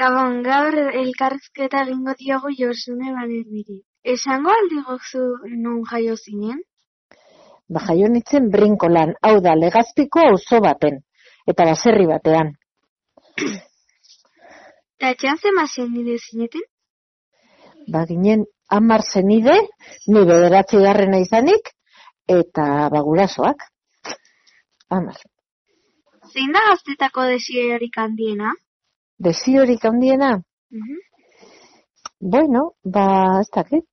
Gabon, gaur elkarrizketa egingo diogu Josune Banermiri. Esango aldiguzu non jaio zinen? Ba, jaio nintzen brinkolan, hau da, legazpiko auzo baten, eta baserri batean. Eta etxean zema zenide zineten? Ba, ginen amar zenide, ni bederatzi garrena izanik, eta bagurasoak. Amar. Zein da gaztetako desiorik handiena? Desiorik handiena? Mhm. Bueno, ba, ez dakit.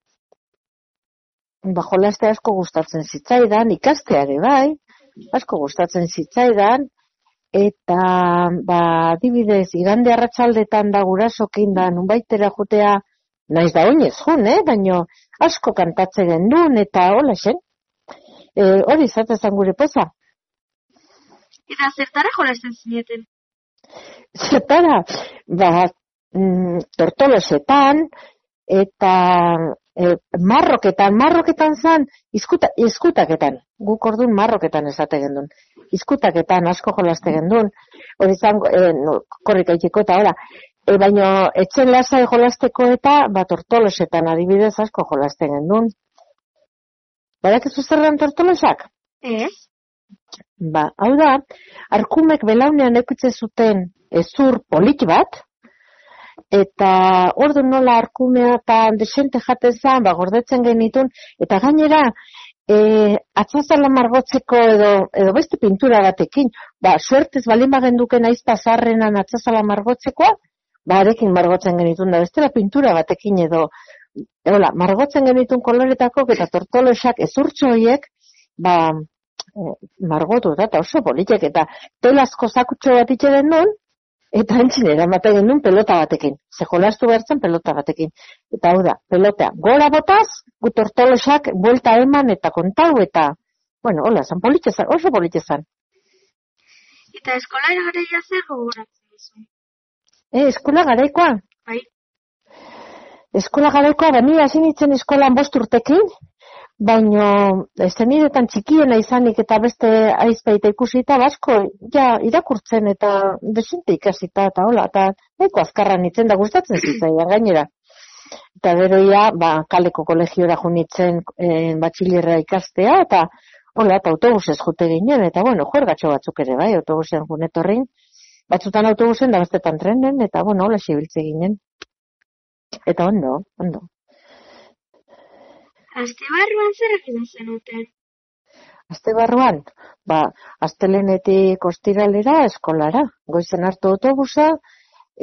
Ba, jolaste asko gustatzen zitzaidan, ikastea ere bai, asko gustatzen zitzaidan, eta, ba, adibidez, igande arratsaldetan da gurasokin da, nunbaitera jotea, naiz da oinez jun, eh? baino asko kantatze gendun, eta hola zen. E, hori izatezan gure poza. Eta zertara jolasten zineten? Zertara, ba, mm, tortolosetan, eta e, marroketan, marroketan zan, izkuta, izkutaketan, guk orduan marroketan esate gendun, izkutaketan asko jolaste gendun, hori zan, e, no, korrika itxiko eta hola, e, baino etxen lasai jolasteko eta, ba, tortolosetan adibidez asko jolaste gendun. Badakizu zer den tortolosak? Ez? Ba, hau da, arkumek belaunean ekutze zuten ezur polit bat, eta ordu nola arkumea eta desente jaten zen, ba, gordetzen genitun, eta gainera, e, atzazala margotzeko edo, edo beste pintura batekin, ba, suertez balin bagenduken aiz pasarrenan atzazala margotzekoa, ba, arekin margotzen genitun, da bestela pintura batekin edo, hola, margotzen genitun koloretako, eta tortolosak ezurtxo horiek, ba, margotu da, eta oso politek, eta telazko zakutxo bat itxe den nun, eta entzin eramaten genuen pelota batekin. Ze jolastu bertzen pelota batekin. Eta hau da, pelotea gora botaz, gu tortolosak buelta eman eta kontau, eta, bueno, hola, zan politxezan, oso politxezan. Eta eskola garaia zer gogoratzen duzu? E, eskola garaikoa? Bai. Eskola garaikoa, ba, ni hasi nintzen eskolan bost urtekin, baino zenidetan txikiena izanik eta beste aizpeita ikusita basko ja irakurtzen eta desente ikasita eta hola eta nahiko azkarra nintzen da gustatzen zitzaidan gainera. Eta gero ja, ba, kaleko kolegiora junitzen e, batxilerra ikastea eta hola eta autobusez jute ginen eta bueno, juergatxo batzuk ere bai, autobusen junetorrin, batzutan autobusen da bestetan trenen eta bueno, hola xibiltze ginen. Eta ondo, ondo. Aste barruan zer egin zenuten? Aste barruan, ba, astelenetik ostiralera eskolara. Goizen hartu autobusa,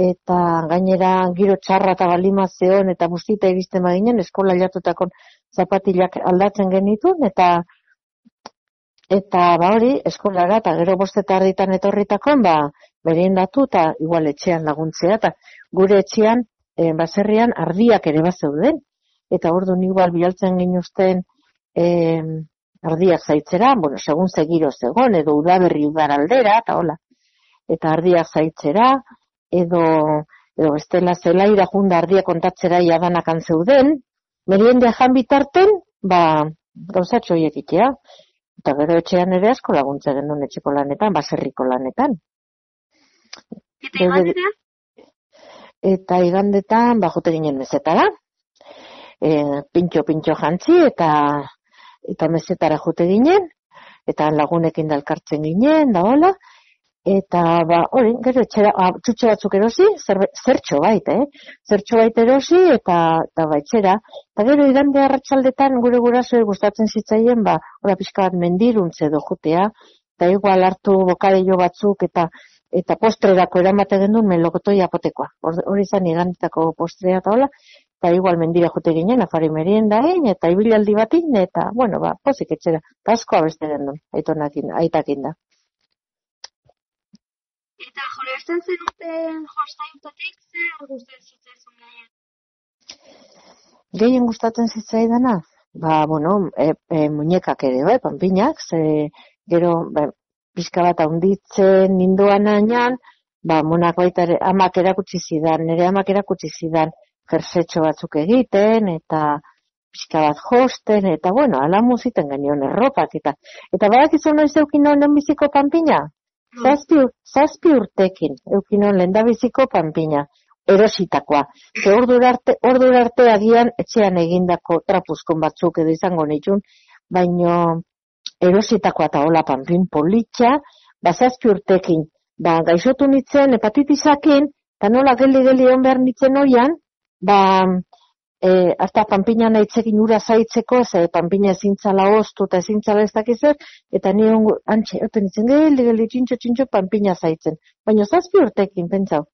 eta gainera giro txarra eta balima zeon eta bustita iristen badinen eskola jatutako zapatilak aldatzen genitun, eta eta ba hori eskolara eta gero bosteta arditan etorritakon, ba, berien datu eta igual etxean laguntzea, eta gure etxean, e, baserrian, ardiak ere bat zeuden eta ordu igual bialtzen ginuzten e, ardiak zaitzera, bueno, segun zegiro zegon, edo udaberri udar aldera, eta hola, eta ardiak zaitzera, edo, edo bestela zelaira junda ardiak kontatzera jadanak zeuden, meriendea jan bitarten, ba, gauzatxo horiek itea, eta gero etxean ere asko laguntza genuen etxeko lanetan, baserriko lanetan. Eta igandetan? Eta igandetan, ba, jote ginen mezetara, e, pintxo pintxo jantzi eta eta mezetara jote ginen eta lagunekin dalkartzen ginen da hola. Eta ba hori gero etxera a, txutxo batzuk erosi zer, zertxo bait eh? Zertxo bait erosi eta eta baitxera eta gero igande arratsaldetan gure guraso gustatzen zitzaien ba ora pixka bat mendiruntze edo jotea eta igual hartu bokadeio batzuk eta eta postrerako eramate genuen melokotoi apotekoa. Hori izan igandetako postrea eta hola, eta igual mendira jote ginen, afari merienda egin, eta ibilaldi batin, eta, bueno, ba, pozik etxera, asko abeste den aitonakin, aitakin da. Eta jolesten zenuten jostaintotik, zer gustatzen zitzaizun gehien? Gehien gustatzen zitzaidana? Ba, bueno, e, e, muñekak ere, bai, panpinak, ze, gero, ba, pixka bat haunditzen ninduan ainan, ba, monak baita amak erakutsi zidan, nire amak erakutsi zidan, jersetxo batzuk egiten, eta pixka bat josten, eta bueno, ala muziten genion erropak, eta eta badak izan noiz eukin honen biziko panpina? Zazpi, zazpi urtekin eukin honen biziko panpina. erositakoa. Ze ordura arte, ordura arte agian etxean egindako trapuzkon batzuk edo izango nitun, baino erositakoa eta hola panpin politxa, bazazpi urtekin, ba, gaixotu nitzen hepatitisakin, eta nola geli-geli hon behar nitzen oian, ba, e, hasta panpina nahitzegin ura zaitzeko, ze panpina ezintzala oztu eta ezintzala ez dakizer, eta ni ongo, antxe, oten nitzen, geli-geli txintxo txintxo panpina zaitzen. Baina zazpi urtekin, pentsau.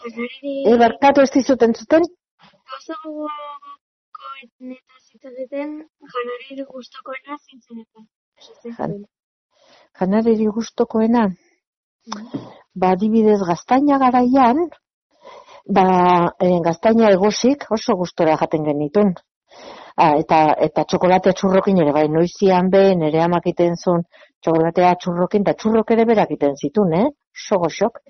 Janari... E, barkatu ez dizuten zuten? Gauza gogokoen eta zitzageten, janari guztokoena zintzen eta. Jan. Janareri gustokoena? Ba, adibidez, gaztaina garaian, ba, e, gaztaina egosik oso gustora jaten genitun. Ah, eta, eta txokolatea txurrokin ere, bai, noizian be, nire amak iten zuen txokolatea txurrokin, eta txurrok ere berak iten zitun, eh? Oso goxok.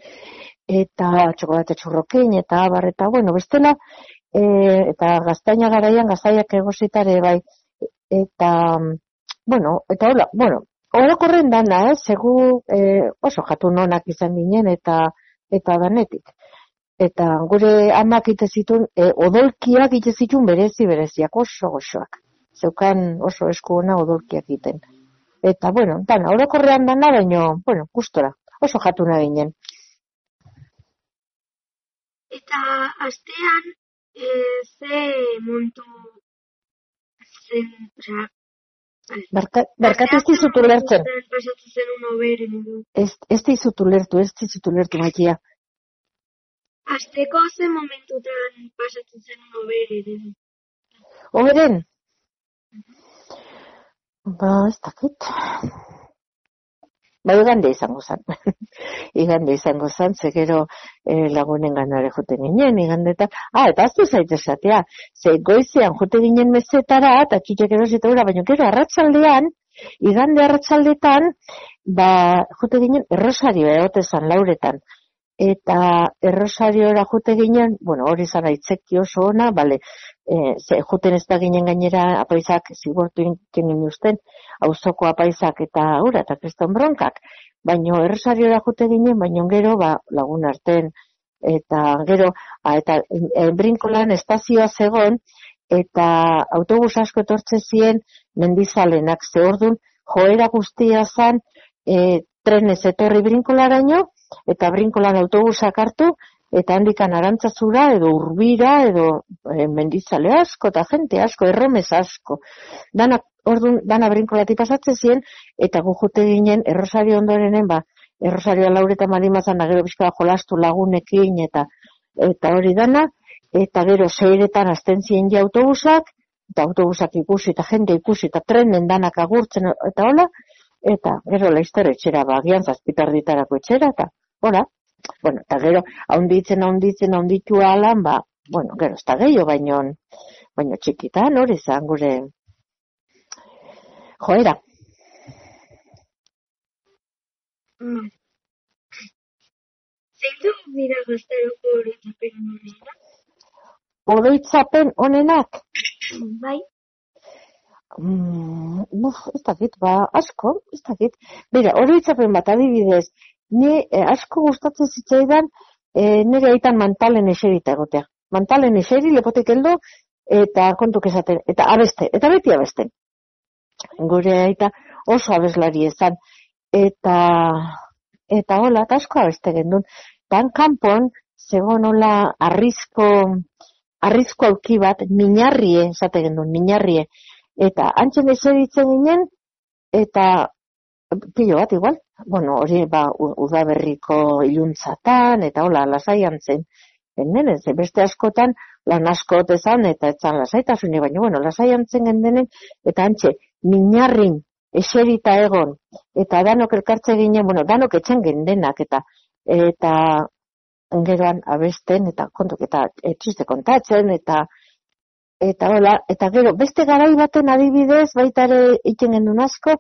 Eta txokolatea txurrokin, eta abar, eta bueno, bestela, e, eta gaztaina garaian, gaztaiak egositare, bai, eta, bueno, eta hola, bueno, orokorren dana, eh? Segu eh, oso jatu nonak izan ginen, eta, eta danetik eta gure amak ite zituen e, odolkiak ite zituen berezi bereziak oso goxoak. Zeukan oso esku ona odolkiak egiten. Eta bueno, dana, orokorrean dana baino, bueno, gustora, oso jatuna ginen. Eta astean e, ze montu zen, Barka, barkatu ez dizut ulertzen. Pasatu. Ez, ez dizut ulertu, ez dizut ulertu, maikia. Azteko ze momentutan pasatzen zen un oberen. Oberen? Ba, ez dakit. Ba, igande izango zen. igande izango zen, ze gero eh, lagunen ganare jote ginen, igande. Ah, eta aztu zaite esatea, ze goizean jote ginen mezetara, eta txitxek erosita ura, baina gero arratsaldean, igande arratsaldetan, ba, jote ginen errosario egote zan lauretan. Eta errosariora jote ginen, bueno, hori zan aitzeki oso ona, bale, e, ze joten ez da ginen gainera apaizak zigortu ginen usten, auzoko apaizak eta ura, eta kriston bronkak. Baina errosariora jote ginen, baina gero, ba, lagun arten, eta gero, a, eta e, brinkolan estazioa zegon, eta autobus asko etortze ziren mendizalenak ze ordun, joera guztia zan, e, trenez etorri brinkolaraino, eta brinkolan autobusak hartu, eta handikan arantzazura, edo urbira, edo e, mendizale asko, eta jente asko, erromez asko. Dana, ordun, dana brinkolati pasatzen ziren, eta gu jote ginen, errosario ondorenen, ba, errosario laureta madimazan, gero bizka jolastu lagunekin, eta eta hori dana, eta gero zeiretan azten ziren ja autobusak, eta autobusak ikusi, eta jende ikusi, eta trenen danak agurtzen, eta hola, eta gero laizter etxera, ba, gian zazpitar ditarako etxera, eta Hora, bueno, eta gero, haunditzen, haunditzen, haunditu alan, ba, bueno, gero, ez da gehiago, baino, baino txikitan, hori zan, gure, joera. Mm. Zeintu dira gaztaroko oroitzapen honenak? Oroitzapen honenak? Bai, Mm, uf, ez dakit, ba, asko, ez dakit. Bera, oroitzapen bat adibidez, ni eh, asko gustatzen zitzaidan eh, nire aitan mantalen eserita egotea. Mantalen eseri, lepotik heldu, eta kontuk esaten, eta abeste, eta beti abeste. Gure aita oso abeslari ezan, eta, eta hola, eta asko abeste gendun. Dan kanpon, zegoen hola, arrizko, arrizko auki bat, minarrie, esate gendun, minarrie. Eta antzen eseritzen ginen, eta pilo bat igual, bueno, hori ba udaberriko iluntzatan eta hola lasaian zen. Hemen ez beste askotan lan asko ezan eta etzan lasaitasune baina bueno, lasaian zen gendenen eta antxe minarrin eserita egon eta danok elkartze ginen, bueno, danok etxen gendenak eta eta geroan abesten eta kontuk eta etxiste kontatzen eta eta hola, eta gero beste garai baten adibidez baita ere egiten gendun asko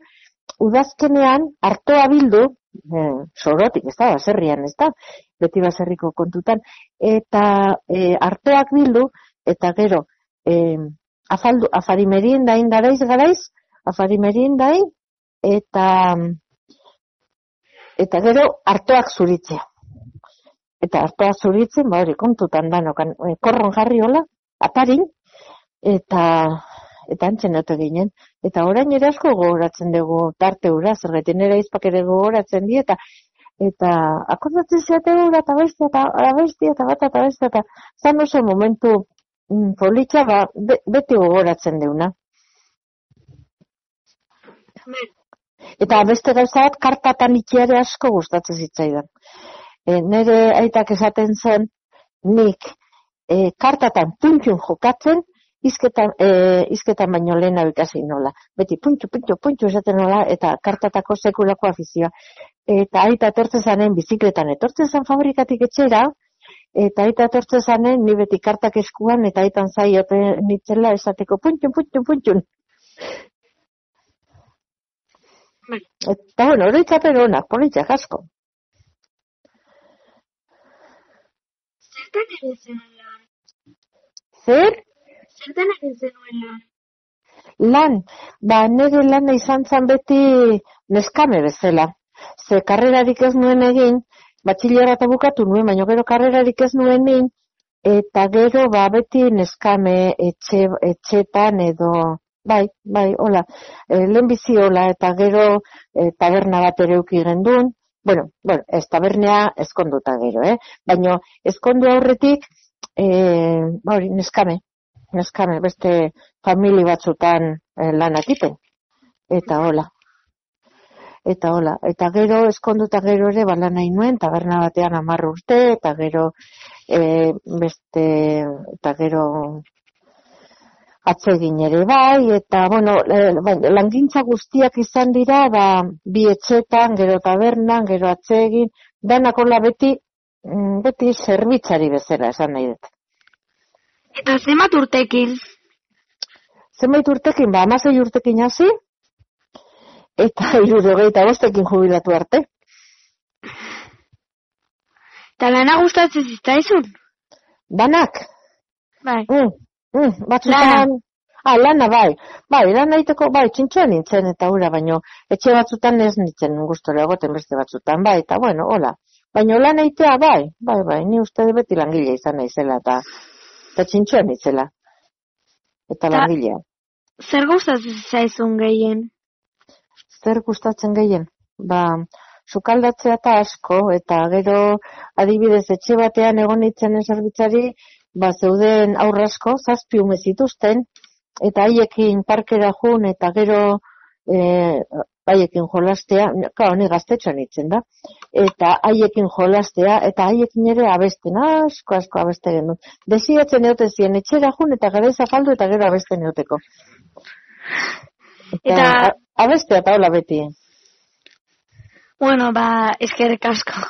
udazkenean hartoa bildu, eh, sorotik, ez da, baserrian, ez da, beti baserriko kontutan, eta eh, hartoak bildu, eta gero, eh, afaldu, afari meriendain garaiz, garaiz, afari meriendain, eta eta gero hartoak zuritzea. Eta hartoak zuritzen, ba hori kontutan danokan, e, korron jarri hola, atarin, eta eta antzen ote ginen. Eta orain ere asko gogoratzen dugu tarte ura, zerretin nire izpak ere gogoratzen di, eta eta akordatzen ziate ura, eta bestia, eta bestia, eta bat, eta bestia, eta zan oso momentu mm, politxa, ba, be, beti gogoratzen deuna. Eta beste gauza bat, kartatan ikiare asko gustatzen zitzaidan. E, nire aitak esaten zen, nik e, kartatan puntun jokatzen, izketan, e, izketan baino lehena ikasi nola. Beti puntu, puntu, puntu esaten nola, eta kartatako sekulako afizioa. Eta aita etortzen zanen bizikletan, etortzen zan fabrikatik etxera, eta aita etortzen zanen ni beti kartak eskuan, eta aitan zaiote nitzela esateko puntu, puntu, puntu. Eta bueno, oroitzapen honak, politzak asko. Zertan egin zenuen lan? Zer? Zertan egin zenuen lan? Lan, ba, nire lana izan zan beti neskame bezala. Ze karrerarik ez nuen egin, batxilera eta bukatu nuen, baina gero karrerarik ez nuen egin, eta gero ba beti neskame etxe, etxetan edo, bai, bai, hola, e, lehen bizi hola, eta gero e, taberna bat ere uki gendun, bueno, bueno, ez tabernea eskonduta gero, eh? Baina eskondu aurretik, e, ba hori, neskame, neskame, beste famili batzutan e, lan egiten. Eta hola. Eta hola, eta gero eskonduta gero ere bala nahi nuen, taberna batean hamar urte, eta gero e, beste, eta gero atsegin ere bai, eta bueno, e, bai, langintza guztiak izan dira, ba, bi etxetan, gero tabernan, gero atsegin, danak hola beti, mm, beti zerbitzari bezala esan nahi dut. Eta zenbat urtekin? Zenbait urtekin, ba, amasei urtekin hasi, eta irurogeita bostekin jubilatu arte. Eta lana gustatzen zitzaizun? Danak, Bai. mm, mm, batzutan, ah, lana bai, bai, lana egiteko, bai, txintxoa nintzen eta ura, baino, etxe batzutan ez nintzen gustora egoten beste batzutan, bai, eta bueno, hola. Baina lan egitea, bai, bai, bai, ni uste beti langile izan naizela, eta, eta txintxoa nintzela. Eta Ta- langilea. Zer gustatzen zitzaizun gehien? zer gustatzen gehien? Ba, sukaldatzea eta asko, eta gero adibidez etxe batean egon nintzen zerbitzari, ba, zeuden aurra asko, zazpi ume zituzten, eta haiekin parkera jun, eta gero e, haiekin jolastea, claro, ni gaztetxoan nintzen da, eta haiekin jolastea, eta haiekin ere abesten, asko, asko abeste genuen. Desiatzen eoten ziren, etxera jun, eta gara zapaldu, eta gero abesten eoteko. Eta, Eta- abestea hola beti. Bueno, ba, eskerrik asko.